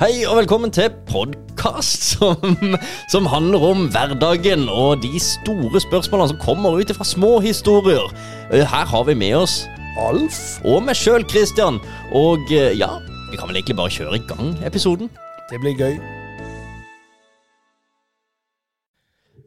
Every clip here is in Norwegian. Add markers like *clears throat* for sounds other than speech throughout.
Hei og velkommen til podkast som, som handler om hverdagen og de store spørsmålene som kommer ut fra små historier. Eh, Her har vi med oss Alf og meg sjøl, Christian. Og eh, ja, vi kan vel egentlig bare kjøre i gang episoden. Det blir gøy.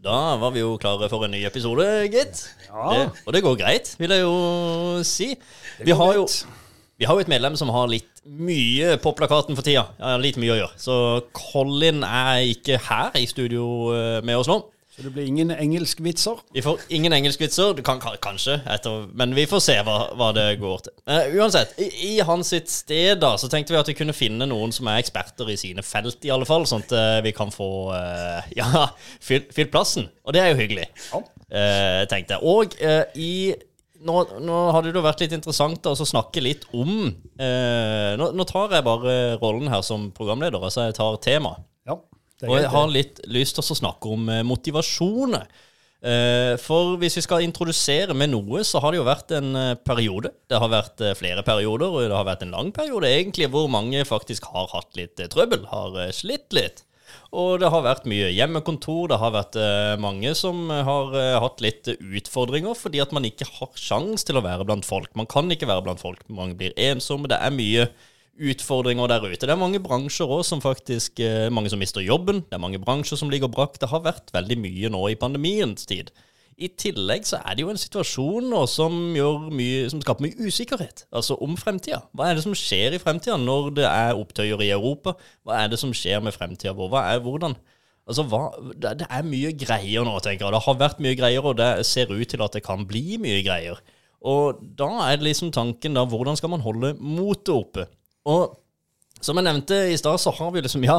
Da var vi jo klare for en ny episode, gitt. Ja. Det, og det går greit, vil jeg jo si. Vi går har jo, greit. Vi har jo et medlem som har litt mye på plakaten for tida. Ja, litt mye å gjøre. Så Colin er ikke her i studio eh, med oss nå. Så det blir ingen engelskvitser. Vi får ingen engelskvitser, du kan kanskje, etter, men vi får se hva, hva det går til. Uh, uansett, i, i hans sitt sted da, så tenkte vi at vi kunne finne noen som er eksperter i sine felt, i alle fall, sånn at uh, vi kan få uh, *laughs* ja, fylt plassen. Og det er jo hyggelig, Ja. tenkte jeg. Og i nå, nå hadde det vært litt interessant å snakke litt om eh, nå, nå tar jeg bare rollen her som programleder, altså jeg tar tema. Ja, Og jeg har litt lyst til å snakke om motivasjoner. motivasjon. Eh, For hvis vi skal introdusere med noe, så har det jo vært en eh, periode. Det har vært eh, flere perioder, og det har vært en lang periode egentlig, hvor mange faktisk har hatt litt eh, trøbbel, har eh, slitt litt. Og det har vært mye hjemmekontor, det har vært eh, mange som har eh, hatt litt utfordringer fordi at man ikke har sjans til å være blant folk. Man kan ikke være blant folk, mange blir ensomme, det er mye utfordringer der ute. Det er mange bransjer òg som faktisk eh, Mange som mister jobben. Det er mange bransjer som ligger brakk. Det har vært veldig mye nå i pandemiens tid. I tillegg så er det jo en situasjon nå som, mye, som skaper mye usikkerhet. Altså om fremtida. Hva er det som skjer i fremtida når det er opptøyer i Europa? Hva er det som skjer med fremtida vår? Hva er, hvordan? Altså, hva, det er mye greier nå, tenker jeg. Det har vært mye greier, og det ser ut til at det kan bli mye greier. Og da er det liksom tanken da, hvordan skal man holde motet oppe? Og som jeg nevnte i stad, så har vi liksom, ja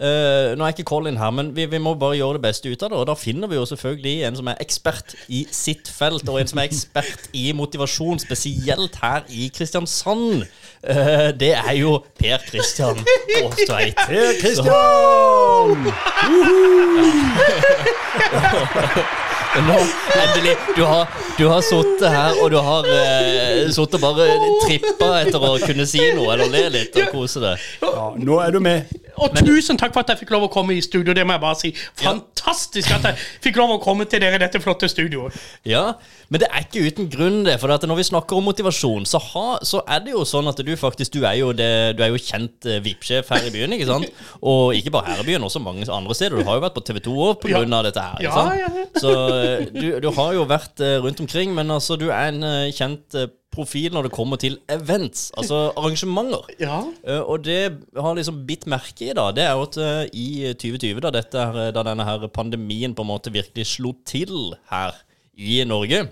eh, Nå er ikke Colin her, men vi, vi må bare gjøre det beste ut av det. Og da finner vi jo selvfølgelig en som er ekspert i sitt felt, og en som er ekspert i motivasjon, spesielt her i Kristiansand. Uh, det er jo Per Kristian Gåstveit. Per Kristian! *laughs* Nå, endelig. Du har, du har sittet her, og du har uh, sittet og bare trippa etter å kunne si noe eller le litt og kose deg. Ja, nå er du med. Og tusen takk for at jeg fikk lov å komme i studio. Det må jeg bare si. Fantastisk at jeg fikk lov å komme til dere i dette flotte studioet. Ja, men det er ikke uten grunn, det. For at når vi snakker om motivasjon, så, ha, så er det jo sånn at du faktisk Du er jo, det, du er jo kjent uh, VIP-sjef her i byen, ikke sant? Og ikke bare her i byen, også mange andre steder. Du har jo vært på TV 2 òg på grunn av dette her. Ikke Ja, sant? ja, ja. Så du, du har jo vært uh, rundt omkring, men altså, du er en uh, kjent profil når det kommer til events, altså arrangementer. *laughs* Ja. Eh, og det har liksom bitt merke i, da, det er jo at eh, i 2020, da, dette, da denne her pandemien på en måte virkelig slo til her i Norge,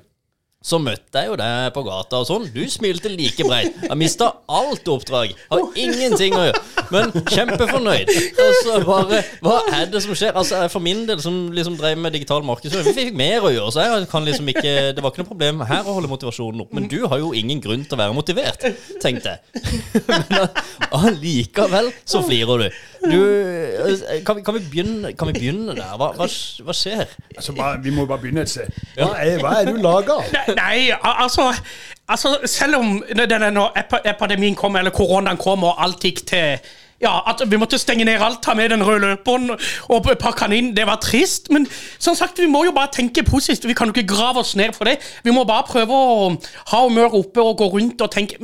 så møtte jeg jo deg på gata og sånn. Du smilte like breit. Jeg mista alt oppdrag. Har ingenting å gjøre. Men kjempefornøyd. Altså bare Hva er det som skjer? Altså For min del, som liksom drev med digital markedsføring, vi fikk mer å gjøre, så jeg kan liksom ikke Det var ikke noe problem her å holde motivasjonen opp. Men du har jo ingen grunn til å være motivert, tenkte jeg. *laughs* Men allikevel så flirer du. Du eh, Kan vi, kan vi, begynne, kan vi begynne der? Hva, hva, hva skjer? Altså, bare, vi må bare begynne et sted. Hva er, hva er du laga? Nei, Nei, altså, altså Selv om denne når epidemien kom, eller koronaen kom, og alt gikk til ja, at Vi måtte stenge ned alt, ta med den røde løperen og pakke den inn. Det var trist. Men som sagt, vi må jo bare tenke positivt. Vi kan jo ikke grave oss ned for det. Vi må bare prøve å ha humøret oppe og gå rundt og tenke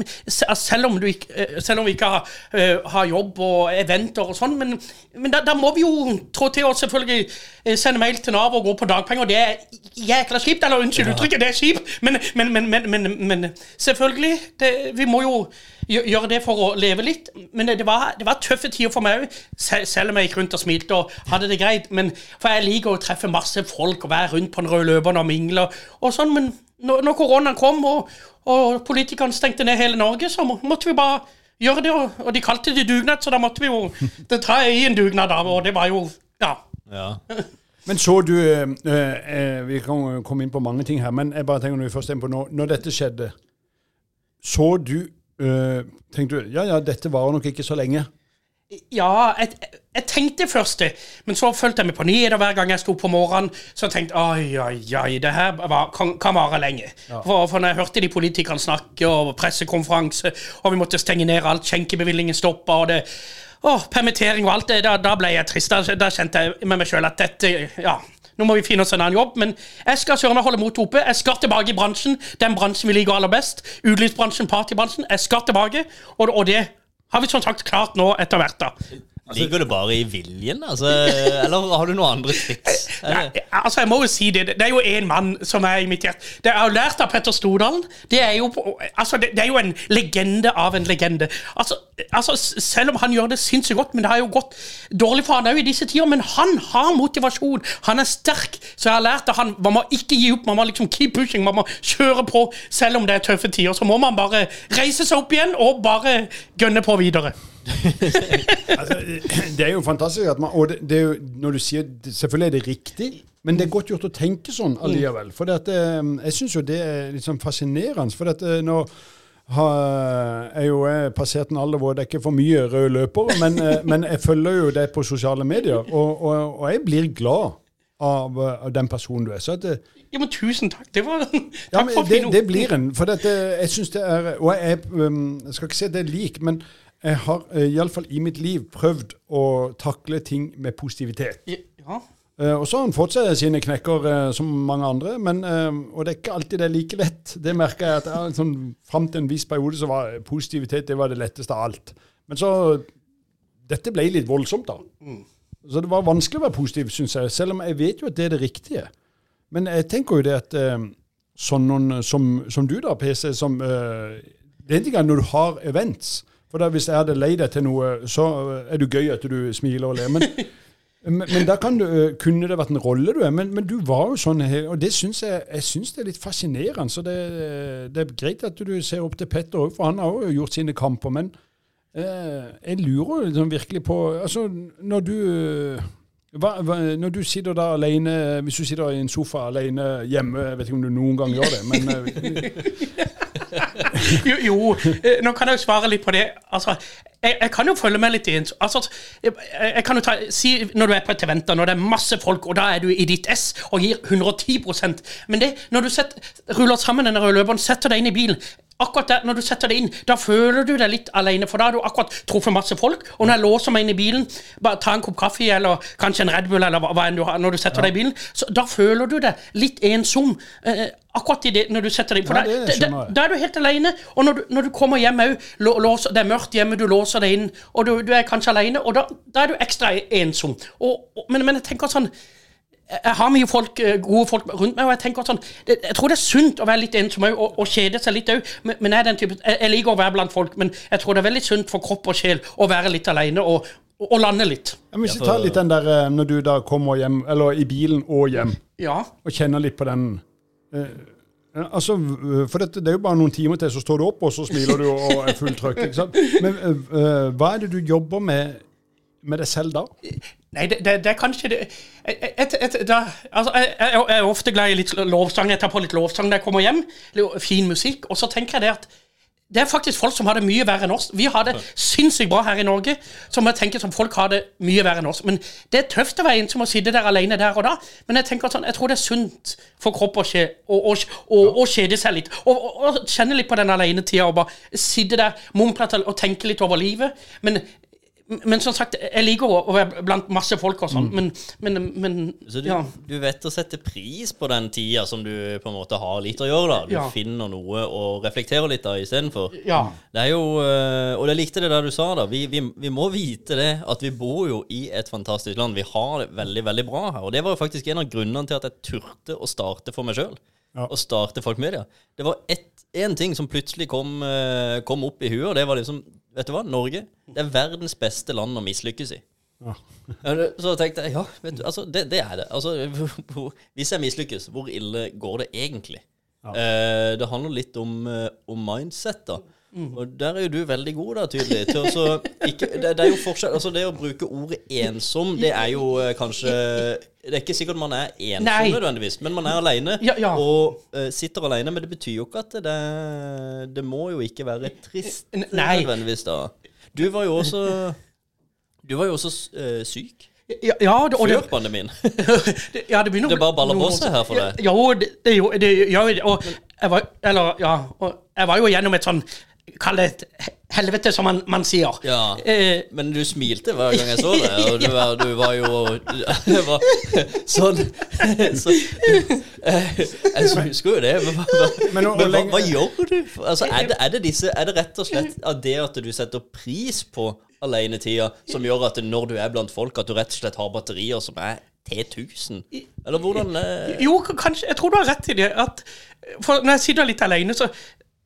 Selv om, du ikke, eh, selv om vi ikke har, eh, har jobb og eventer og sånn, men, men da, da må vi jo trå til å selvfølgelig eh, sende mail til Nav og gå på dagpenger. Det er jækla kjipt. Eller unnskyld uttrykket, det er kjipt, men, men, men, men, men, men selvfølgelig. Det, vi må jo gjøre det for å leve litt. Men det, det, var, det var tøffe tider for meg òg, selv om jeg gikk rundt og smilte og hadde det greit. Men, for jeg liker å treffe masse folk og være rundt på den røde løperen og mingle og sånn. Men når, når koronaen kom og, og politikerne stengte ned hele Norge, så måtte vi bare gjøre det. Og, og de kalte det dugnad, så da måtte vi jo det ta i en dugnad, da. Og det var jo Ja. Ja. *laughs* Men så du øh, øh, Vi kan komme inn på mange ting her, men jeg bare tenker når vi først er på nå, når dette skjedde, så du eh, Tenkte du ja, ja, dette varer nok ikke så lenge? Ja, jeg, jeg tenkte først det, men så fulgte jeg med på nyheter hver gang jeg sto på morgenen. Så jeg tenkte oi, oi, oi, det her var, kan, kan vare lenge. For, for når jeg hørte de politikerne snakke, og pressekonferanse, og vi måtte stenge ned alt, skjenkebevilgningen stoppa, og det å, permittering og alt det, da, da ble jeg trist. Da, da kjente jeg med meg sjøl at dette Ja, nå må vi finne oss en annen jobb. Men jeg skal søren meg holde motet oppe. Jeg skal tilbake i bransjen. Den bransjen vi liker aller best. Utelivsbransjen, partybransjen. Jeg skal tilbake, og, og det har vi som sagt klart nå etter hvert. da. Ligger det bare i viljen, altså? Eller har du noen andre triks? *laughs* Nei, altså Jeg må jo si det. Det er jo én mann som er i mitt hjerte. Det er har lært av Petter Stordalen. Det er jo, altså, det, er jo en legende av en legende. Altså, altså, Selv om han gjør det sinnssykt godt, men det har jo gått dårlig for han òg i disse tider. Men han har motivasjon. Han er sterk. Så jeg har lært at han man må ikke gi opp. Man må liksom keep pushing. Man må kjøre på selv om det er tøffe tider. Så må man bare reise seg opp igjen og bare gønne på videre. *laughs* altså, det er jo fantastisk at man, Og det, det, er jo, når du sier Selvfølgelig er det riktig, men det er godt gjort å tenke sånn allikevel. For det, jeg syns jo det er litt sånn fascinerende. For dette, nå har jeg jo passert en alder hvor det er ikke for mye røde løpere, men, men, jeg følger jo det på sosiale medier, og, og, og jeg blir glad av, av, den personen du er. Så at det, ja, men tusen takk. Det var *laughs* Takk ja, for det, det blir en. For dette, jeg syns det er Og jeg, jeg skal ikke si at det er lik, men jeg har uh, iallfall i mitt liv prøvd å takle ting med positivitet. Ja. Uh, og så har han fått seg sine knekker uh, som mange andre, men, og det er ikke alltid det er like lett. Det merker jeg at jeg, sånn, fram til en viss periode så var positivitet det var det letteste av alt. Men så Dette ble litt voldsomt, da. Mm. Så det var vanskelig å være positiv, syns jeg, selv om jeg vet jo at det er det riktige. Men jeg tenker jo det at sånn noen som, som, du, da, PC, som Det er en ting når du har events. For da, hvis jeg hadde leid deg til noe, så er det gøy at du smiler og ler. Men, *laughs* men, men da kan du, kunne det vært en rolle du er. Men, men du var jo sånn, og det syns jeg, jeg synes det er litt fascinerende. Så det, det, er greit at du ser opp til Petter òg, for han har jo gjort sine kamper. Men eh, jeg lurer liksom virkelig på Altså, når du hva, hva, når du sitter da alene, hvis du sitter i en sofa alene hjemme, jeg vet ikke om du noen gang gjør det, men *laughs* *laughs* jo, jo, eh, nå kan jeg jo svare litt på det. Altså, jeg, jeg kan jo følge med litt inn. Altså, jeg, jeg, kan jo ta, si Når du er på et event, når det er masse folk, og da er du i ditt ess og gir 110% Men det, når du setter, ruller sammen den røde løperen, setter deg inn i bilen akkurat der, Når du setter deg inn, da føler du deg litt alene. For da har du akkurat truffet masse folk. Og når jeg låser meg inn i bilen, bare ta en kopp kaffe eller kanskje en Red Bull, eller hva enn du har, når du setter ja. deg i bilen, så da føler du deg litt ensom. Eh, akkurat i det, når du setter deg på ja, det, da, da, da, er du helt alene. Og når du, når du kommer hjem òg, det er mørkt hjemme, du låser deg inn, og du, du er kanskje alene, og da, da, er du ekstra ensom. Og, og, men, men jeg tenker sånn jeg har mye folk, eh, gode folk rundt meg, og jeg tenker sånn Jeg tror det er sunt å være litt ensom og, og, kjede seg litt òg. Men, men jeg, jeg, jeg, liker å være blant folk, men jeg tror det er veldig sunt for kropp og sjel å være litt alene og, og, lande litt. Ja, hvis vi tar litt den der eh, når du da kommer hjem, eller i bilen og hjem, ja. og kjenner litt på den Altså, for dette, Det er jo bare noen timer til, så står du opp, og så smiler du og er fullt trøkk. Men uh, hva er det du jobber med med deg selv da? Nei, det, det, det er kanskje det et, et, da, altså, jeg, jeg, er ofte glad i litt lovsang. Jeg tar på litt lovsang når jeg kommer hjem. Fin musikk. Og så tenker jeg det at det er faktisk folk som har det mye verre enn oss. Vi har det sinnssykt bra her i Norge. Som jeg tenker som folk har det mye verre enn oss. Men det er tøft å være ensom og sitte der alene der og da. Men jeg tenker sånn, jeg tror det er sunt for kropp å, skje, å, å, å, å kjede seg litt. Og, og, kjenne litt på den alenetida og bare sitte der, mumle og tenke litt over livet. Men men som sagt, jeg liker å være blant masse folk og sånn, mm. men, men, men, Så du, ja. du, vet å sette pris på den tida som du på en måte har litt å gjøre, da? Du ja. finner noe å reflektere litt av istedenfor? Ja. Det er jo eh, Og jeg likte det der du sa, da. Vi, vi, vi, må vite det, at vi bor jo i et fantastisk land. Vi har det veldig, veldig bra her. Og det var jo faktisk en av grunnene til at jeg turte å starte for meg sjøl. Ja. Å starte Folkmedia. Det var én ting som plutselig kom, eh, kom opp i huet, og det var liksom Vet du hva? Norge det er verdens beste land å mislykkes i. Ja. så tenkte jeg ja, vet du, altså, det, det er det. Altså, *laughs* hvis jeg mislykkes, hvor ille går det egentlig? Ja. Eh, det handler litt om, eh, om mindset, da. Mm. Og der er jo du veldig god, da, tydelig. Til også, ikke, det, det, er jo forskjell Altså, det å bruke ordet ensom, det er jo eh, kanskje Det er ikke sikkert man er ensom Nei. nødvendigvis, men man er aleine. Ja, ja. Og eh, sitter aleine. Men det betyr jo ikke at det, det må jo ikke være trist Nei. nødvendigvis, da. Du var jo også Du var jo også eh, syk. Ja, ja, det, Før *laughs* det, ja, det begynner Det bare baller på seg her for deg. Ja, det, det, det, ja, og jeg var, eller, ja, og jeg var jo gjennom et sånn Kall det et helvete, som man, man sier. Ja. Eh, Men du smilte hver gang jeg så det, og du var, du var jo *laughs* Det var sånn så, eh, Jeg husker jo det, men, hva, Men men hva, hva gjør du? Altså, er, det, er, det disse, er det rett og slett av det at du setter pris på alenetida, som gjør at når du er blant folk, at du rett og slett har batterier som er T1000? Eller hvordan eh, Jo, kanskje. Jeg tror du har rett i det. At, for når jeg sitter litt alene, så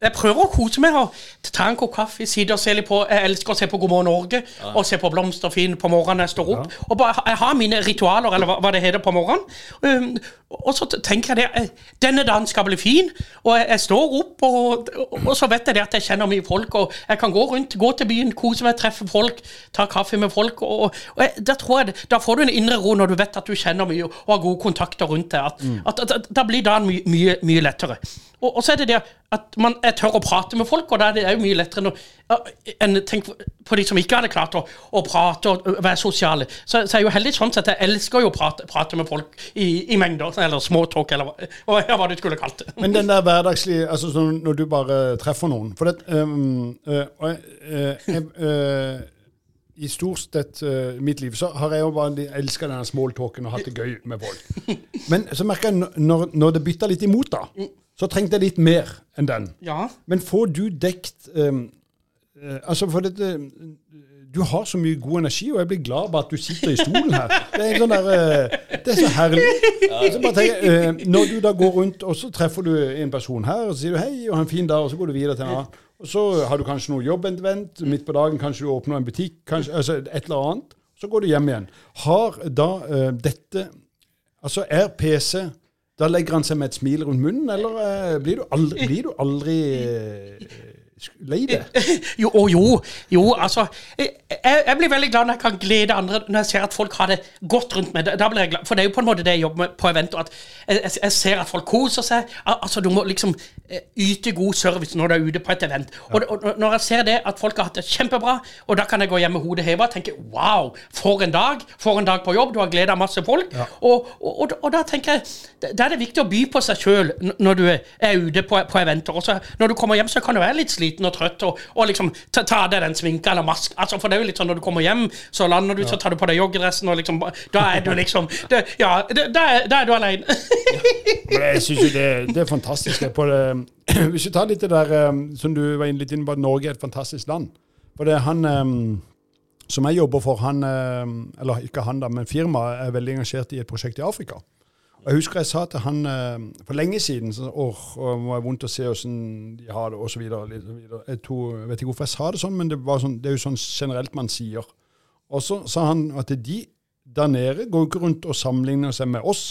jeg prøver å kose meg og ta en kopp kaffe, sitte og se litt på Jeg elsker å se på God morgen Norge og se på Blomsterfinn på morgenen jeg står opp. Og bare, Jeg har mine ritualer, eller hva, hva det heter, på morgenen. Um, og så tenker jeg det eh, Denne dagen skal bli fin, og jeg, jeg står opp, og, og, så vet jeg det at jeg kjenner mye folk, og jeg kan gå rundt, gå til byen, kose meg, treffe folk, ta kaffe med folk. Og, og jeg, da tror jeg Da får du en indre ro når du vet at du kjenner mye og har gode kontakter rundt deg. At, at, at, at, da blir dagen mye, mye, mye lettere. Og, og så er det det at man er tør å prate med folk, og da er det jo mye lettere enn å tenke tenk på de som ikke hadde klart å, å prate og være sosiale. Så, så er jeg jo heldig sånn sett. Jeg elsker jo å prate, prate med folk i, i mengder, eller småtalk, eller hva, hva- du skulle kalt det. Men den der hverdagslige altså sånn når du bare treffer noen For det um, jeg, øh, øh, I stort sett uh, mitt liv så har jeg jo bare elska denne smalltalken og hatt det gøy med folk. Men så merker jeg når, når det bytter litt imot, da, så trengte jeg litt mer enn den. Ja. Men får du dekt um, uh, Altså, for dette du har så mye god energi, og jeg blir glad bare at du sitter i stolen her. Det er, en sånn der, uh, det er så herlig. Så bare tenker, øh, når du da går rundt, og så treffer du en person her, og så sier du hei, og ha en fin dag, og så går du videre til en annen. Og så har du kanskje noe jobbevent, midt på dagen kanskje du åpner en butikk, kanskje, altså et eller annet. Så går du hjem igjen. Har da dette Altså, er PC Da legger han seg med et smil rundt munnen, eller øh, blir du aldri, blir du aldri øh, lei det? *laughs* Jo, å, jo, jo, altså jeg, jeg blir veldig glad når jeg kan glede andre når jeg ser at folk har det godt rundt meg. Da, blir jeg glad, For det er jo på en måte det jeg jobber med på eventer. At jeg, jeg, ser at folk koser seg. Altså, Du må liksom eh, yte god service når du er ute på et event. Og, og når jeg ser det, at folk har hatt det kjempebra, og da kan jeg gå hjem med hodet hevet og tenke wow, for en dag. For en dag på jobb. Du har gleda masse folk. Og, og, og, og da tenker jeg Da er det viktig å by på seg sjøl når du er ute på, på eventer. Også når du kommer hjem, så kan du være litt sliten og trøtt og, og liksom ta, ta deg den sminka eller mask. Altså, for det er jo litt sånn når du kommer hjem, så lander du, så tar du på deg joggedressen, og liksom Da er du liksom det, Ja, det, da, er, da er du aleine. Men jeg synes jo det, det er fantastisk. det, *clears throat* hvis vi tar litt det der um, som du var litt inne på, at Norge er et fantastisk land. For det er han um, som jeg jobber for, han Eller ikke han, da, men firmaet er veldig engasjert i et prosjekt i Afrika. Og Jeg husker jeg sa til han um, for lenge siden så, åh, åh, må jeg vondt å se åssen de har det, osv. Jeg, tror- jeg vet ikke hvorfor jeg sa det sånn, men det, var sånn, det er jo sånn generelt man sier. Og så sa han at de der nede går jo ikke rundt og sammenligner seg med oss.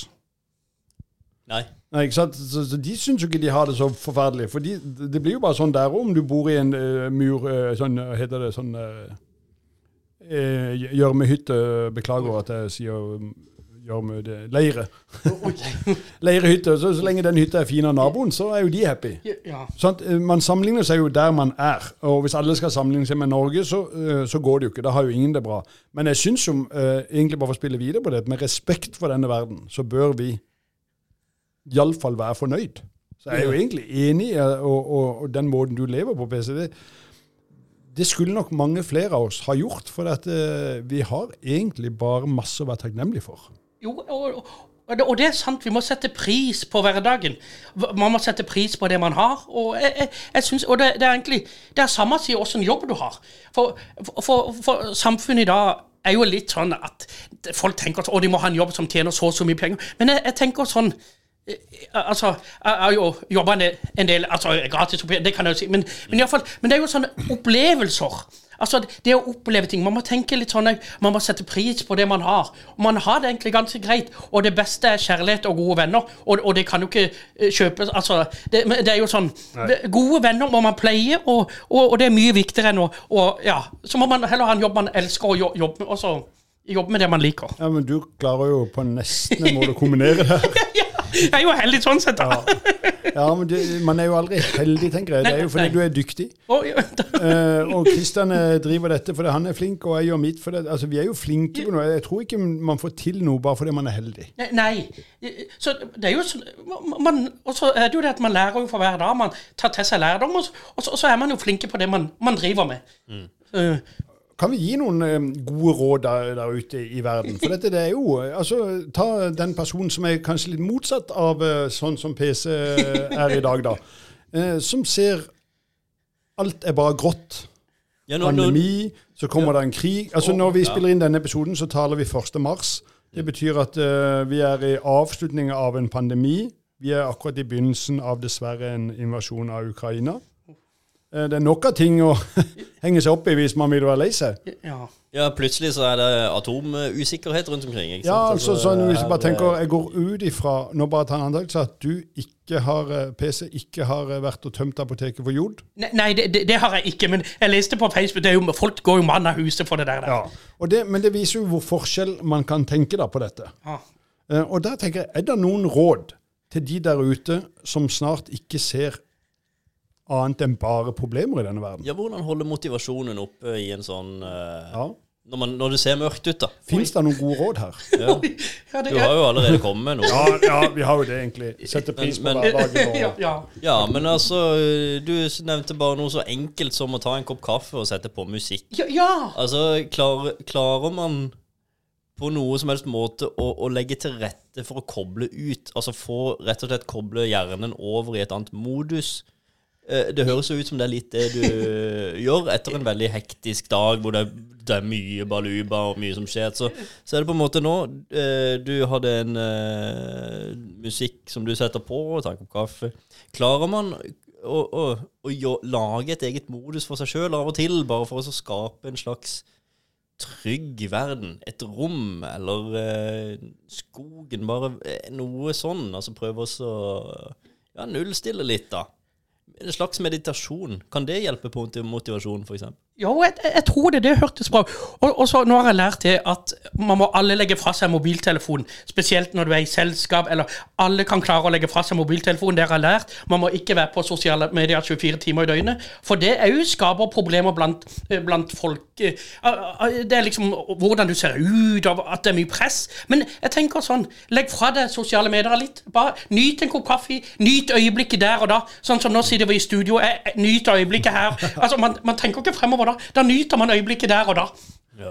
Nei. Nei, ikke sant? Så, så De syns jo ikke de har det så forferdelig. For de, det blir jo bare sånn der om du bor i en uh, mur uh, sånn, Hva heter det sånn uh, Gjørmehytte. Beklager at jeg sier. Leire. *laughs* Leirehytte. Så, så lenge den hytta er fin av naboen, så er jo de happy. Ja. Eh, Man sammenligner seg jo der man er. Og hvis alle skal sammenligne seg med Norge, så, eh, så går det jo ikke. Da har jo ingen det bra. Men jeg syns jo, eh, egentlig bare for å spille videre på det, med respekt for denne verden, så bør vi iallfall være fornøyd. Så jeg er jo egentlig enig i og, og, og den måten du lever på, PCD. Det, skulle nok mange flere av oss ha gjort, for at, vi har egentlig bare masse å være takknemlige for. Jo, og, og, og det er sant. Vi må sette pris på hverdagen. Man må sette pris på det man har. Og, jeg, jeg, synes, og det, det er egentlig det er samme sier åssen jobb du har. For, for, for, samfunnet i dag er jo litt sånn at folk tenker at de må ha en jobb som tjener så og så mye penger. Men jeg, jeg tenker sånn eh, Altså, jeg har jo jobba en, del- altså gratis, det kan jeg jo si, men, men, i fall, men det er jo sånne opplevelser. Altså, Det å oppleve ting Man må tenke litt sånn Man må sette pris på det man har. Og man har det egentlig ganske greit. Og det beste er kjærlighet og gode venner. Og, og det kan jo ikke eh, kjøpes Altså, det, det er jo sånn Gode venner må man pleie, og, og, og det er mye viktigere enn å og, Ja, så må man heller ha en jobb man elsker, og jobbe med, og så jobbe med det man liker. Ja, Men du klarer jo på nesten en måte å kombinere det. her. *laughs* *laughs* Jeg er jo heldig sånn sett, da. Ja, men det, man er jo aldri heldig, tenker jeg. Det er jo fordi Nei. du er dyktig. Oh, ja. Eh, og Kristian eh, driver dette fordi han er flink, og jeg gjør mitt det. Altså, vi er jo flinke på noe. Jeg tror ikke man får til noe bare fordi man er heldig. Nei. Så det er jo sånn man, Og så er det jo det at man lærer jo for hver dag. Man tar til seg lærdom, og så, og så, er man jo flinke på det man, man driver med. Eh, Kan vi gi noen eh, gode råd der, der ute i verden? For dette det er jo eh, altså, Ta den personen som er kanskje litt motsatt av eh, sånn som PC er i dag, da. Som ser alt er bare grått. Ja, nå, Pandemi, så kommer det en krig. Altså Når vi spiller inn denne episoden, så taler vi 1. mars. Det betyr at uh, vi er i avslutningen av en pandemi. Vi er akkurat i begynnelsen av dessverre en invasjon av Ukraina. Eh, det er nok av ting å *laughs* henge seg opp i hvis man vil være lei seg. ja. ja, plutselig så er det atomusikkerhet rundt omkring. Ikke Ja, sant? altså sånn Hvis jeg bare tenker, Jeg går ut ifra nå bare tar en antakelse at du ikke har eh, PC ikke har eh, vært og tømt apoteket for jod. Nei, Nei, det, det, det har jeg ikke, men jeg leste på Facebook det er jo, Folk går jo mann av huset for det der. Ja. Og det, men det viser jo hvor forskjell man kan tenke da på dette. Ja. Eh, Og der tenker jeg, Er det noen råd til de der ute som snart ikke ser annet enn bare problemer i denne verden? Ja, Hvordan holde motivasjonen oppe i en sånn uh, Ja. når, man, når det ser mørkt ut, da. Fins det noen gode råd her? Ja. *laughs* Du har jo allerede kommet med noe. Ja, ja, vi har jo det, egentlig. Setter pris på Men- på hverdagen. ja, Og, ja. Ja, men altså Du nevnte bare noe så enkelt som å ta en kopp kaffe og sette på musikk. ja, ja. Altså, klar, klarer man på noe som helst måte å, å legge til rette for å koble ut? Altså få rett og slett koble hjernen over i et annet modus? Eh, Det høres jo ut som det er litt det du *laughs* gjør etter en veldig hektisk dag hvor det, det er mye baluba og mye som skjer. Så, så er det på en måte nå eh, Du hadde en uh, musikk som du setter på, og tar en kopp kaffe. Klarer man å, å, å lage et eget modus for seg sjøl av og til, bare for å skape en slags trygg verden? Et rom, eller uh, skogen? Bare noe sånn. Altså prøve å ja, nullstille litt, da. En slags meditasjon. Kan det hjelpe på motivasjonen, motivasjon, f.eks.? Jo, jeg, jeg tror det. Det hørtes bra ut. Og, og så nå har jeg lært det at man må alle legge fra seg mobiltelefonen. Spesielt når du er i selskap, eller alle kan klare å legge fra seg mobiltelefonen. Det har jeg lært. Man må ikke være på sosiale medier 24 timer i døgnet. For det òg skaper problemer blant, eh, blant folk. Eh, Det er liksom hvordan du ser ut, at det er mye press. Men jeg tenker sånn, legg fra deg sosiale medier litt. Bare nyt en kopp kaffe. Nyt øyeblikket der og da. Sånn som nå sitter vi i studio. Jeg, nyter øyeblikket her. Altså, man, man tenker ikke fremover da. Da nyter man øyeblikket der og da.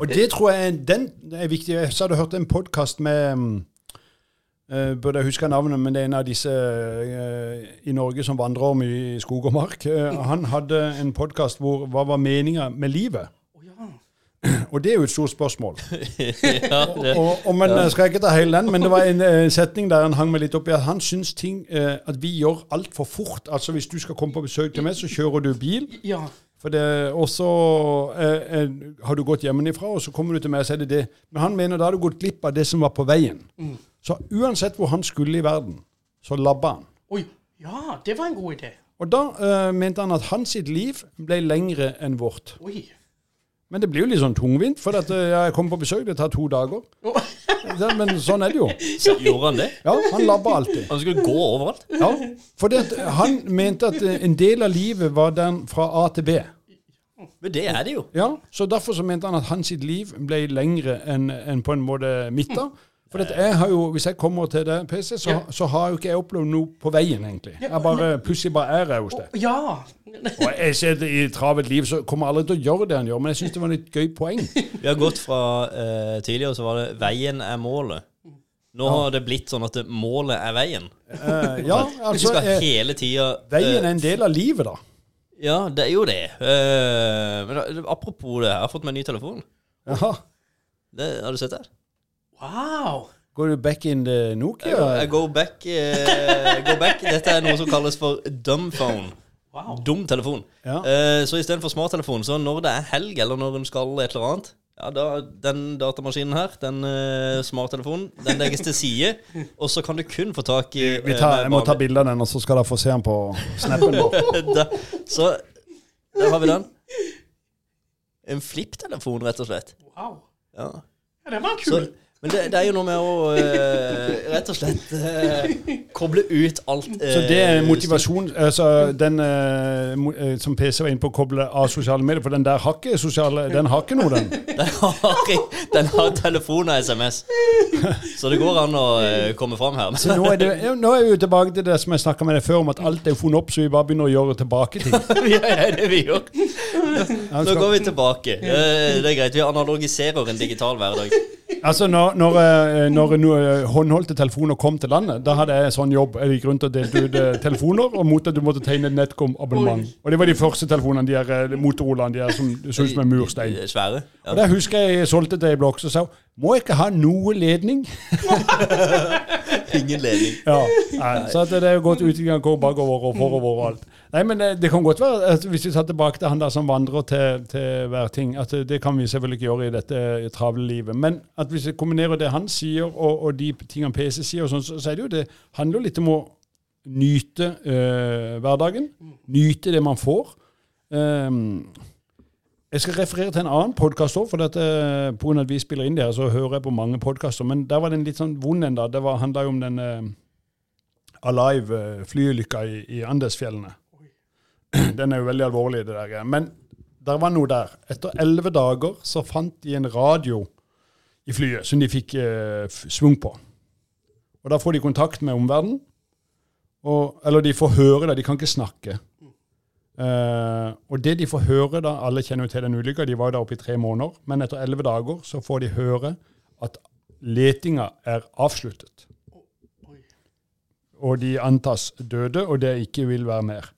og det tror jeg den er viktig. Jeg hadde hørt en podkast med eh, Burde jeg huske navnet, men det er en av disse uh, i Norge som vandrer mye i skog og mark. Uh, han hadde en podkast hvor hva var meninga med livet? *clears throat* Og det er jo et stort spørsmål. *laughs* ja, Og, og, men jeg skal ikke ta hele den, men det var en eh, setning der han hang meg litt opp i at han syns ting at vi gjør altfor fort. Altså hvis du skal komme på besøk til meg, så kjører du bil. Ja. For det, også, eh, eh, har du gått hjemmefra, og så kommer du til meg og sier det det. Men han mener da har du gått glipp av det som var på veien. Så uansett hvor han skulle i verden, så labba han. Oi. Ja, det var en god idé. Og da eh, mente han at hans sitt liv ble lengre enn vårt. Oi. Men det blir jo litt sånn tungvint, for at, eh, jeg kommer på besøk, det tar to dager. Ja, Men sånn er det jo. så gjorde han det? Ja, Han labba alltid. Han skulle gå overalt? Ja, for det, han mente at en del av livet var den fra A til B. Men det er det jo. Ja, Så derfor så mente han at hans liv ble lengre enn enn på en måte mitt. da. For at jeg har jo, Hvis jeg kommer til det PC, så, Ja. så har jo ikke jeg opplevd noe på veien, egentlig. Jeg bare, Plutselig bare er jeg hos deg. Ja. Og jeg ser det I et travelt liv så kommer aldri til å gjøre det han gjør, men jeg syns det var et gøy poeng. Vi har gått fra uh, Tidligere så var det 'veien er målet'. Nå har det blitt sånn at det, målet er veien. Uh, ja, Vi altså skal eh, hele tida Veien er en del av livet, da. Ja, det er jo det. Eh, men da- apropos det, jeg har fått meg ny telefon. Jaha. Det, har du sett det? Wow. Går du back in the Nokia? jeg går back, uh, go back. Dette er noe som kalles for dumbphone. Wow. Dum telefon. Ja. Uh, så istedenfor smarttelefon, så når det er helg, eller når en skal et eller annet ja, da, Den datamaskinen her, den uh, smarttelefonen, den legges til side, og så kan du kun få tak i Vi eh, tar, jeg må ta bilde av den, og så skal dere få se den på snappen vår. *laughs* Så der har vi den. En flipptelefon, rett og slett. wow. Ja. Ja, den var Så, kul. Men det, det er jo noe med å uh, rett og slett uh, koble ut alt uh, Så det er motivasjon altså Den som PC var inne på, å koble av sosiale medier, for den der har ikke sosiale Den har ikke noe, den. *laughs* Den har, den har telefon og SMS. Så det går an å komme fram her. Så nå er, det, nå er vi jo tilbake til det som jeg snakka med deg før, om at alt er funnet opp, så vi bare begynner å gjøre tilbake ting. *laughs* Ja, ja, det vi gjør. Nå går vi tilbake. Det er greit. Vi analogiserer en digital hverdag. Altså, når, når, når, når no- håndholdte telefoner kom til landet, da hadde jeg sånn jobb. Jeg gikk rundt og delte ut eh, telefoner, og mot at du måtte tegne et Netcom-abonnement. Og det var de første telefonene, de her eh, Motorolaene, de her som så ut som en murstein. Eh, Svære. Ja. Og der husker jeg jeg solgte til ei blokk, så sa hun må jeg ikke ha noe ledning. *laughs* Ingen ledning. Ja, nei, Så at det er jo godt utvikling går bakover og forover og alt. Nei, men det, det kan godt være, at hvis vi tar tilbake til han der som vandrer til, til hver ting, at det, det kan vi selvfølgelig ikke gjøre i dette travle livet. Men at hvis vi kombinerer det han sier, og, og de tingene PC sier, og sånn, så, så er det jo det handler litt om å nyte øh, hverdagen. Nyte det man får. Um, jeg skal referere til en annen podkast òg, for dette, på grunn av at vi spiller inn det her, så hører jeg på mange podkaster. Men der var det en litt sånn vond en, da. Det handla jo om den uh, Alive-flyulykka i, i Andesfjellene. *clears throat* Den er jo veldig alvorlig, det der. Men der var noe der. Etter elleve dager så fant de en radio i flyet som de fikk eh, svung på. Og da får de kontakt med omverdenen. Eller de får høre det, de kan ikke snakke. Eh, og det de får høre da, Alle kjenner jo til den ulykka, de var jo der oppe i tre måneder. Men etter elleve dager så får de høre at letinga er avsluttet. Og de antas døde, og det ikke vil være mer.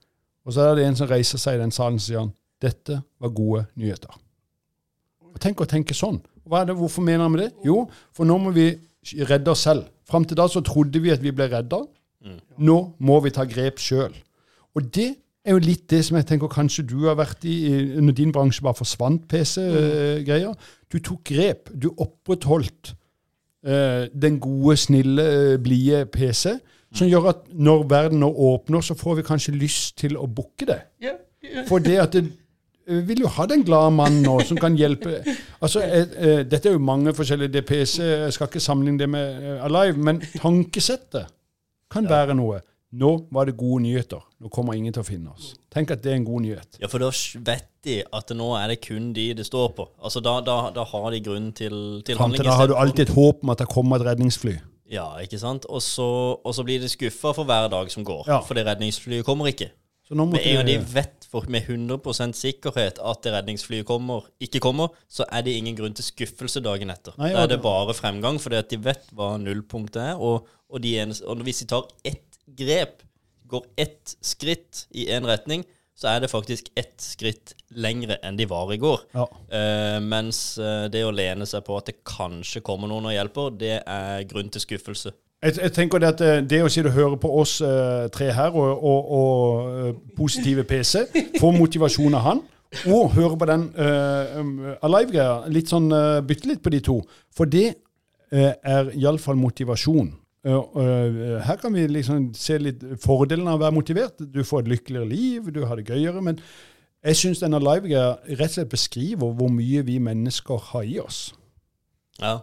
Og så er det en som reiser seg i den salen og sier han, dette var gode nyheter. Og Tenk å tenke sånn. Er det, hvorfor mener med det? Jo, for nå må vi redde oss selv. Fram til da så trodde vi at vi ble redda. Nå må vi ta grep sjøl. Og det er jo litt det som jeg tenker kanskje du har vært i i- når din bransje bare forsvant, PC-greier. Du tok grep. Du opprettholdt uh, den gode, snille, eh, blide PC. Som gjør at når verden nå åpner, så får vi kanskje lyst til å booke det. For det at det, vi vil jo ha den glade mannen nå som kan hjelpe. Altså, eh, eh, Dette er jo mange forskjellige DPC, jeg skal ikke sammenligne det med eh, Alive, men tankesettet kan være noe. Nå var det gode nyheter. Nå kommer ingen til å finne oss. Tenk at det er en god nyhet. Ja, for da vet de at nå er det kun de det står på. Altså, Da, da, da har de grunn til, til Fram handling. til da har du alltid et håp om at det kommer et redningsfly. Ja, ikke sant? Og så, og så blir de skuffa for hver dag som går. Ja. Fordi redningsflyet kommer ikke. Så nå Med en gang de vet for, med 100% sikkerhet at det redningsflyet kommer, ikke kommer, så er det ingen grunn til skuffelse dagen etter. Nei, da er det bare fremgang, fordi at de vet hva nullpunktet er. Og, og, de eneste, og hvis de tar ett grep, går ett skritt i én retning, så er det faktisk ett skritt lengre enn de var i går. Ja. Uh, mens eh, det å lene seg på at det kanskje kommer noen og hjelper, det er grunn til skuffelse. Jeg, jeg tenker det at eh, det å si du hører på oss uh, tre her, og, og, og positive PC, få motivasjon av han, og høre på den uh, Alive-greia, litt sånn uh, bytte litt på de to. For det uh, er iallfall motivasjon. Uh, uh, her kan vi liksom se litt fordelen av å være motivert. Du får et lykkeligere liv, du har det gøyere. Men jeg syns denne live-greia rett og slett beskriver hvor mye vi mennesker har i oss. Ja.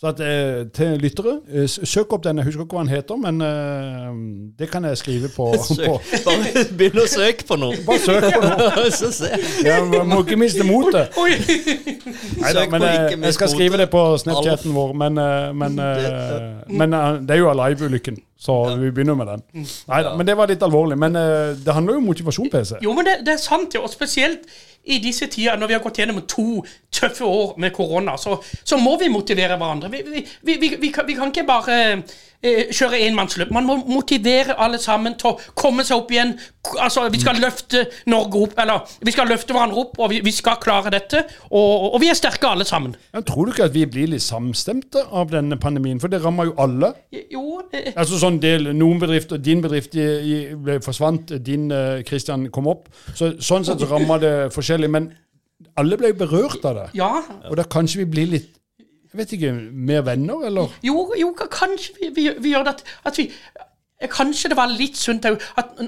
Så at, eh, til lyttere, eh, søk opp denne. Jeg husker ikke hva den heter, men eh, det kan jeg skrive på. *laughs* på. Søk, bare *laughs* begynn å søke på noe. Bare søk på noe. *laughs* så se. Ja, man må ikke miste motet. Oi! Neida, Søk men på eh, ikke jeg mist skal skrive motet. det på Snapchaten vår, men, eh, men, eh, men eh, det er jo Alive-ulykken, så vi begynner med den. Neida, men det var litt alvorlig. Men eh, det handler jo om motivasjon, PC. Jo, men det, det er sant, ja. Og spesielt i disse tider, når vi har gått gjennom to tøffe år med korona, så, så må vi motivere hverandre. Vi, vi, vi, kan, vi kan ikke bare eh, kjøre enmannsløp. Man må motivere alle sammen til å komme seg opp igjen. Altså, Vi skal løfte Norge opp, eller vi skal løfte hverandre opp, og vi, vi skal klare dette. Og, og vi er sterke alle sammen. Ja, tror du ikke at vi blir litt samstemte av denne pandemien? For det rammer jo alle. Jo, eh, Altså sånn del, Noen bedrifter, din bedrift ble forsvant, din Kristian kom opp. Så, sånn sett så rammer det forskjellig. Men alle ble berørt av det. ja. Og da kanskje vi blir litt jeg vet ikke, mer venner, eller? Jo, jo, kanskje vi, vi, vi gjør det at, at vi Kanskje det var litt sunt òg,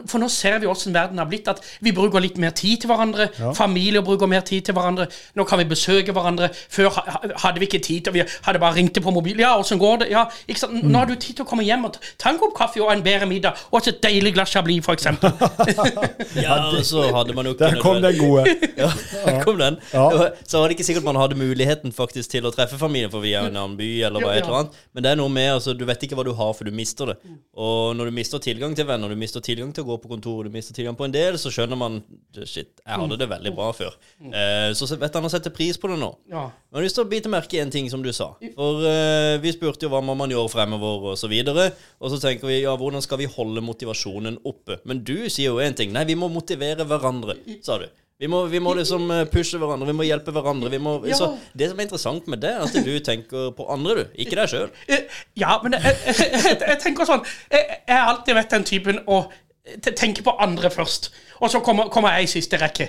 for nå ser vi åssen verden har blitt. At vi bruker litt mer tid til hverandre. Familier bruker mer tid til hverandre. Nå kan vi besøke hverandre. Før ha- ha- hadde vi ikke tid til Vi hadde bare ringt på mobil. Ja, åssen går det? Ja, ikke sant? Nå har du tid til å komme hjem og ta- en kopp kaffe og en bedre middag. Og et deilig glass Chablis, eksempel. *laughs* Ja, og så hadde man jo Der kom den gode. *laughs* Ja, der kom den. Ja. Så var det ikke sikkert man hadde muligheten faktisk til å treffe familien for vi er i en annen by, eller bare Ja, et eller annet. Men det er noe med, altså, du vet ikke hva du har, for du mister det. Og når du mister tilgang til venner, du mister tilgang til å gå på kontor, du mister tilgang på en del, så skjønner man Shit, jeg hadde det veldig bra før. Eh, så vet han å sette pris på det nå. Ja. Men jeg har lyst til å bite merke i en ting som du sa. For uh, vi spurte jo hva må man gjøre fremover, og så videre. Og så tenker vi ja, hvordan skal vi holde motivasjonen oppe? Men du sier jo én ting. Nei, vi må motivere hverandre, sa du. Vi må, vi må liksom eh, pushe hverandre, vi må hjelpe hverandre. Vi må, Ja. Så det som er interessant med det, er at du tenker på andre, du. Ikke deg sjøl. Eh, Ja, men jeg, jeg, jeg, jeg tenker sånn Jeg har alltid vært den typen å tenke på andre først. Og så kommer, kommer jeg i siste rekke.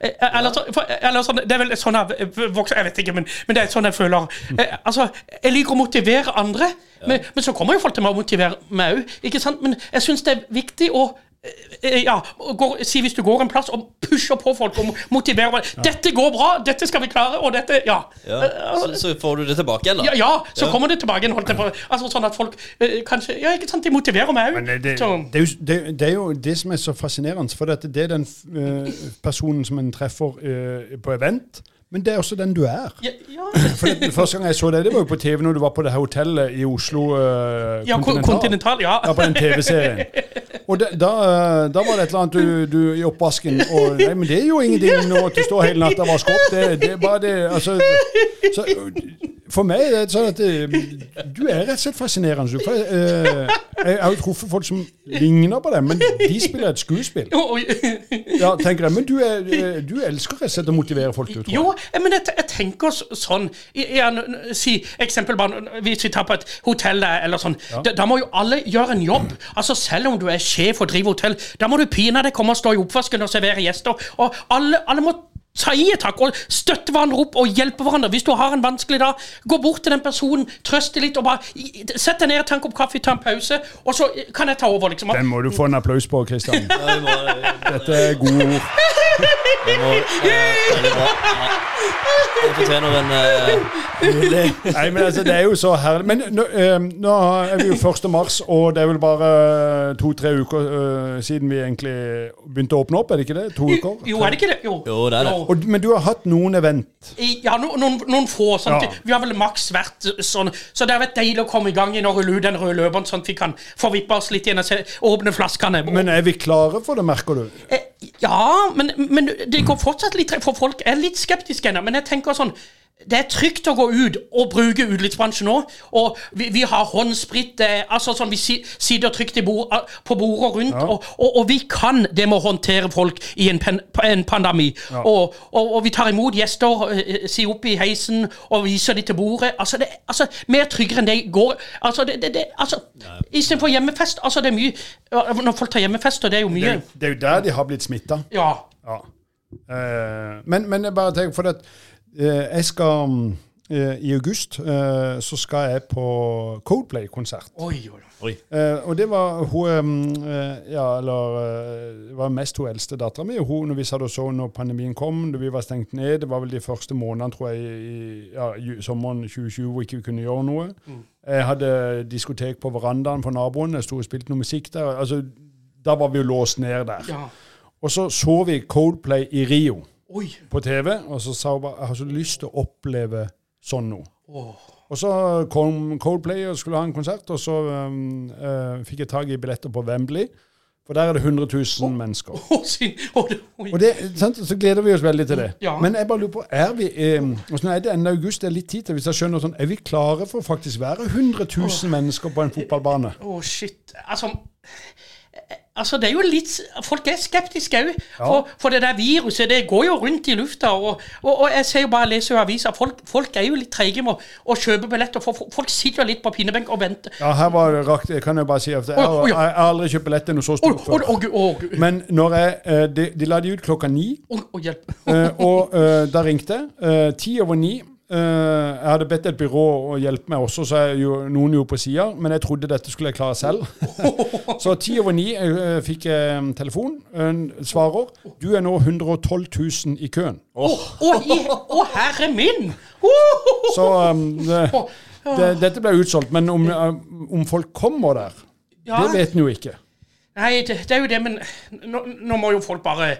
Eh, Eller, så- for, eller sånn, Det er vel sånn jeg vokser Jeg vet ikke, men, men det er sånn jeg føler. Eh, Altså, Jeg liker å motivere andre, men, men så kommer jo folk til meg å motivere meg òg. Men jeg syns det er viktig å eh, ja, går, Si hvis du går en plass og pusher på folk og motiverer folk. 'Dette går bra, dette skal vi klare', og dette Ja. Ja. Eh, Så, så får du det tilbake igjen, da. Ja, ja så Ja. kommer det tilbake igjen. holdt jeg på. Altså Sånn at folk eh, kanskje Ja, ikke sant, de motiverer meg òg. det, det, det, er jo, det, er jo det som er så fascinerende, for det er den eh, personen som en treffer eh, på event, men det er også den du er. Ja, ja, For det, Første gang jeg så deg, det var jo på TV når du var på det her hotellet i Oslo Uh, ja Continental. kontinental. Ja. Ja, på den TV-serien. *laughs* Og da, da, eh, da var det et eller annet du, du i oppvasken og Nei, men det er jo ingenting nå til å stå hele natta og vasker opp. Det, det er bare det Altså så, For meg er det sånn at eh, du er rett og slett fascinerende. du. For, uh, jeg har jo truffet folk som ligner på deg, men de spiller et skuespill. Ja, tenker jeg. Men du, er, du elsker rett og slett å motivere folk, du. Jo, men jeg, jeg tenker sånn jeg, ja, Si eksempel bare Hvis vi tar på et hotell eller sånn da, da må jo alle gjøre en jobb. Altså Selv om du er sjef og driver hotell, da må du pinadø komme og stå i oppvasken og servere gjester. Og alle, alle må et takk og støtte hverandre opp og hjelpe hverandre. Hvis du har en vanskelig dag, gå bort til den personen, trøste litt og bare Sett deg ned, ta en kopp kaffe, ta en pause, og så kan jeg ta over, liksom. Den må du få en applaus på, Kristian. Dette er gode ord. Det eh, fortjener en uh, Nei, men altså, det er jo så herlig. Men nå, eh, nå er vi jo 1. mars, og det er vel bare to-tre uker eh, siden vi egentlig begynte å åpne opp, er det ikke det? To uker? Jo, er det ikke det? Jo. Jo, det er det. Og, men du har hatt noen event. I- Ja, no, noen, noen få. Sånn, Ja. Vi har vel maks vært sånn. Så det har vært deilig å komme i gang igjen og rulle ut den røde løperen, sånn at vi kan få vippa oss litt igjen og se, åpne flaskene. Men er vi klare for det, merker du? Eh, ja, men, men det går fortsatt litt for folk er litt skeptiske ennå. Men jeg tenker sånn det er trygt å gå ut og bruke utelivsbransjen nå. Og vi, vi har håndsprit. eh, altså sånn, Vi si, sitter trygt i bord, eh, på bordet rundt. Og, og, og vi kan det med å håndtere folk i en, pen, en pandemi. Og, og, og vi tar imot gjester, eh, sier opp i heisen og viser dem til bordet. Altså, det, altså Mer tryggere enn det går. Altså, det, det, det, altså Istedenfor hjemmefest. Altså, det er mye Når folk tar hjemmefester, det er jo Det, mye. er- det er jo der de har blitt smitta. Ja. Ja. Uh, men, men jeg bare tenker for at eh, jeg skal mm, eh, I august eh, så skal jeg på Coldplay-konsert. Oi, oi, oi. Eh, og det var hun eh, Ja, eller eh, det var mest hun eldste dattera mi. Hun, når vi satt og så når pandemien kom, da vi var stengt ned, det var vel de første månedene, tror jeg, i ja, sommeren 2020 hvor ikke vi kunne gjøre noe. Jeg hadde diskotek på verandaen for naboen, jeg sto og spilte noe musikk der. altså Da var vi jo låst ned der. Ja. Og så så vi Coldplay i Rio Oi. på TV, og så sa hun bare jeg har så lyst til å oppleve sånn noe. Oh. Og så kom Coldplay og skulle ha en konsert, og så um, uh, fikk jeg tak i billetter på Wembley. For der er det 100 000 mennesker. Oh, åh, det- Og det, sant? Så gleder vi oss veldig til det. Ja. Men jeg bare lurer på, er vi Hvordan er det ennå august? Det er litt tid til, hvis jeg skjønner sånn, Er vi klare for å faktisk være 100 000 mennesker på en fotballbane? Å, shit. Altså Altså, det er jo litt Folk er skeptiske òg. For, for det der viruset, det går jo rundt i lufta. Og, og, og jeg ser jo bare, leser jo aviser, folk, folk er jo litt treige med å, kjøpe billetter. For folk sitter jo litt på pinnebenk og venter. Ja, her var det rakt, jeg kan jo bare si at jeg, har- jeg, har aldri kjøpt billett til noe så stort før. Men når jeg, eh, de, de la de ut klokka ni, Og, å. Eh, og eh, da ringte jeg. Eh, Ti over ni Eh, jeg hadde bedt et byrå å hjelpe meg også, så jeg jo, noen jo på sida. Men jeg trodde dette skulle jeg klare selv. *laughs* så ti over ni eh, fikk jeg telefon. En svarer. Du er nå 112 000 i køen. Å, oh. oh, oh, herre min! Så um, det, det, dette ble utsolgt. Men om, um, om folk kommer der, Ja. det vet en jo ikke. Nei, det, det er jo det, men nå, nå må jo folk bare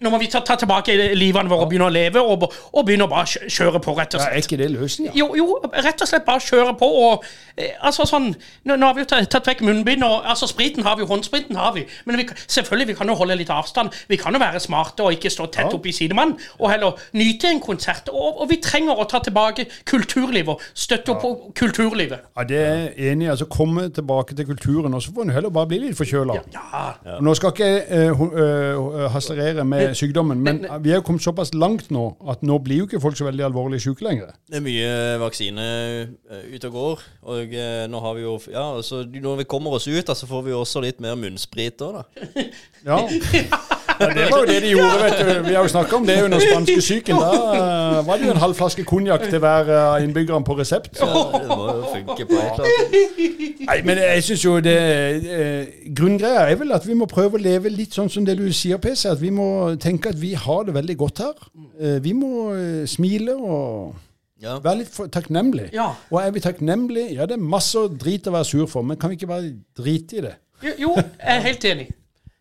Nå må vi ta, ta tilbake livene våre og begynne å leve, og, og begynne å bare kjøre på, rett og Ja, slett. er ikke det løsninga? Jo, jo, rett og slett bare kjøre på og eh, Altså sånn Nå, nå har vi jo tatt, tatt vekk munnbind, og altså spriten har vi, håndspriten har vi. Men vi, selvfølgelig, vi kan jo holde litt avstand. Vi kan jo være smarte og ikke stå tett Ja. oppi sidemannen. Og heller nyte en konsert. Og, og vi trenger å ta tilbake kulturlivet og støtte opp på kulturlivet. Ja, det er jeg enig i. Altså, komme tilbake til kulturen, og så får en heller bare bli litt forkjøla. Ja, Nå skal ikke jeg uh, uh, haslerere med sykdommen, men vi er jo kommet såpass langt nå at nå blir jo ikke folk så veldig alvorlig syke lenger. Det er mye vaksine eh, ute og går. Og eh, nå har vi jo Ja, altså når vi kommer oss ut, så får vi jo også litt mer munnsprit òg, da. Ja. *laughs* *laughs* ja, Det var jo det de gjorde, vet du. Vi har jo snakka om det under spanskesyken. Da uh, var det jo en halv flaske konjakk til hver av innbyggerne på resept. Ja, det må jo funke på et. Nei, men jeg syns jo det eh, Grunngreia er vel at vi må prøve å leve litt sånn som det du sier, PC. At vi må tenke at vi har det veldig godt her. Eh, vi må eh, smile og Ja. være litt takknemlig. Ja. Og er vi takknemlige? Ja, det er masse drit å være sur for, men kan vi ikke bare drite i det? Jo, jo, jeg er helt enig.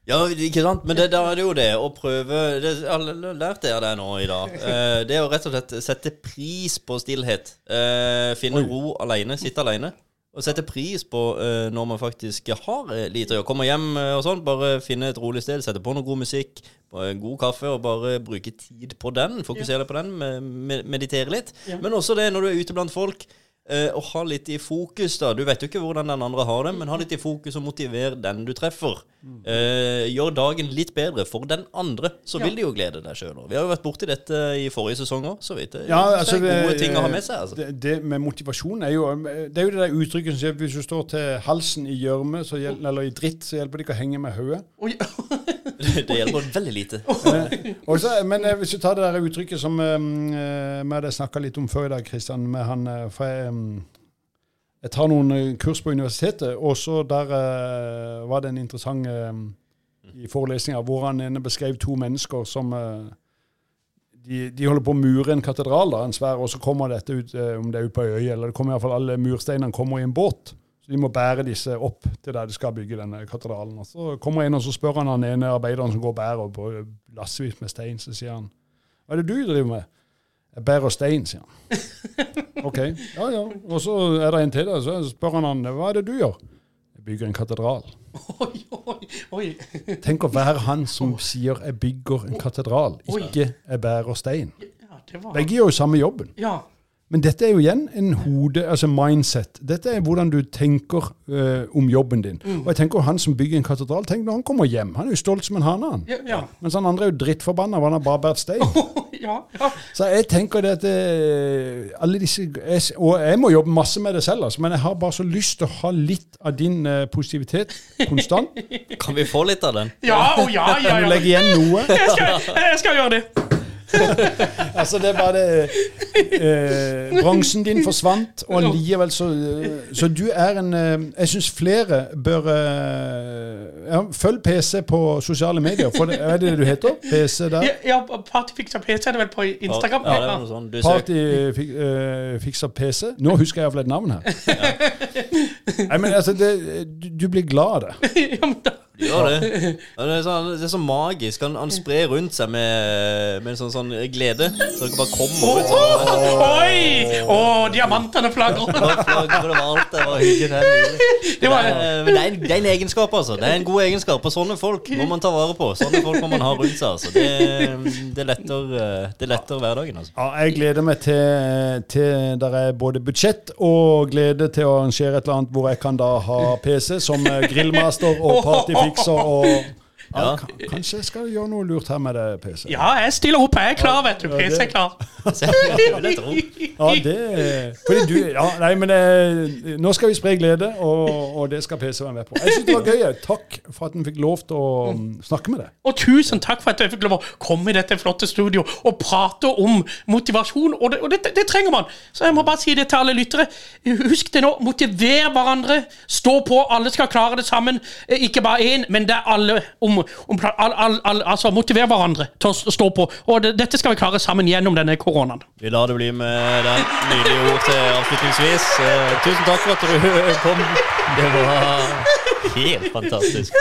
Ja, ikke sant? Men det, da er det jo det å prøve det, Jeg lærte lært det nå i dag. *laughs* Eh, det å rett og slett sette pris på stillhet. Eh, finne ro alene, sitte alene. Og sette pris på eh, når man faktisk har eh, lite å gjøre. Kommer hjem eh, og sånn, bare finne et rolig sted, sette på noe god musikk, god kaffe, og bare bruke tid på den. Fokusere på den, med, med, meditere litt. Men også det når du er ute blant folk. Eh, og ha litt i fokus, da. Du vet jo ikke hvordan den andre har det, men ha litt i fokus og motiver den du treffer. Eh, gjør dagen litt bedre for den andre, så vil de jo glede deg sjøl. Vi har jo vært borti dette i forrige sesong òg, så vidt. Ja, altså, det er gode ting å ha med seg. Altså. Det, det med motivasjon er jo Det er jo det der uttrykket som sier at hvis du står til halsen i gjørme eller i dritt, så hjelper det ikke å henge med hodet. *laughs* Det hjelper veldig lite. Eh, også, men eh, hvis du tar det der uttrykket som eh, vi hadde snakka litt om før i dag, Kristian, med han fra For jeg, eh, tar noen eh, kurs på universitetet, og så der uh, var det en interessant uh, i forelesninga hvor han ene beskrev to mennesker som uh, de, de holder på å mure en katedral, da, en svær, og så kommer dette ut, om det er ute på ei øy, eller det kommer iallfall alle mursteinene kommer i en båt. Så de må bære disse opp til der de skal bygge denne katedralen. Og så kommer en og så spør han han ene arbeideren som går og bærer på lassevis med stein, så sier han Hva er det du driver med? Jeg bærer stein, sier han. *laughs* OK. Ja, ja. Og så er det en til og så spør han han hva er det du gjør? Jeg bygger en katedral. oi, oi, oi. Tenk å være han som sier 'jeg bygger en katedral', ikke 'jeg bærer stein'. Ja, det var Begge gjør jo samme jobben. Ja. Men dette er jo igjen en hode, altså mindset. Dette er hvordan du tenker uh, om jobben din. Og jeg tenker han som bygger en katedral, tenk når han kommer hjem. Han er jo stolt som en hane, han. Ja, ja. Mens han andre er jo drittforbanna, for han har bare båret stein. *laughs* ja, ja. Så jeg tenker det at det, alle disse jeg, Og jeg må jobbe masse med det selv, altså, men jeg har bare så lyst til å ha litt av din uh, positivitet konstant. *laughs* Kan vi få litt av den? Ja, å, ja, ja, Kan du legge igjen noe? *laughs* Jeg skal, jeg skal gjøre det. *laughs* Altså, det er bare det eh, Bronsen din forsvant, og allikevel så eh, Så du er en eh, Jeg syns flere bør eh, ja, Følg PC på sosiale medier. For det, er det det du heter? PC der? Ja, ja Partyfiksa PC er det vel på Instagram? Ja, det er noe sånn. Partyfiksa eh, fikser PC. Nå husker jeg iallfall et navn her. Nei, men altså, det, du, du blir glad av det. *laughs* ja, men da, Gjør det. Det er, sånn, det er så magisk. Han, han sprer rundt seg med, med sånn, sånn glede. Så dere bare komme ut. Oh, Oi! Å, diamantene flagrer. Det var alt. Det var hyggelig. Det. *laughs* Det var- Det er, det, en, det er en egenskap, altså. Det er en god egenskap. Og sånne folk må man ta vare på. Sånne folk må man ha rundt seg. Altså. Det, det, letter, det letter hverdagen. Altså. Ja, jeg gleder meg til, til der er både budsjett og glede til å arrangere et eller annet hvor jeg kan da ha PC som eh, grillmaster og *laughs* partyfikser og Ja, kan- Kanskje jeg skal gjøre noe lurt her med det PC. Ja, jeg stiller opp. Jeg er klar, vet du. PC er klar. Ja, det Fordi du Ja, nei, men eh, nå skal vi spre glede, og, og det skal PC være med på. Jeg syns det var gøy. Takk for at en fikk lov til å mm, snakke med deg. Og tusen takk for at jeg fikk lov å komme i dette flotte studio og prate om motivasjon. Og det, og det, det trenger man. Så jeg må bare si det til alle lyttere. Husk det nå. Motiver hverandre. Stå på. Alle skal klare det sammen. Eh, Ikke bare én, men det er alle om, om all, all, all, Altså, motivere hverandre til å stå på. Og det, dette skal vi klare sammen gjennom denne koronaen. Vi lar det bli med den nydelige ord til avslutningsvis. Eh, tusen takk for at du *laughs* kom. Det var helt fantastisk.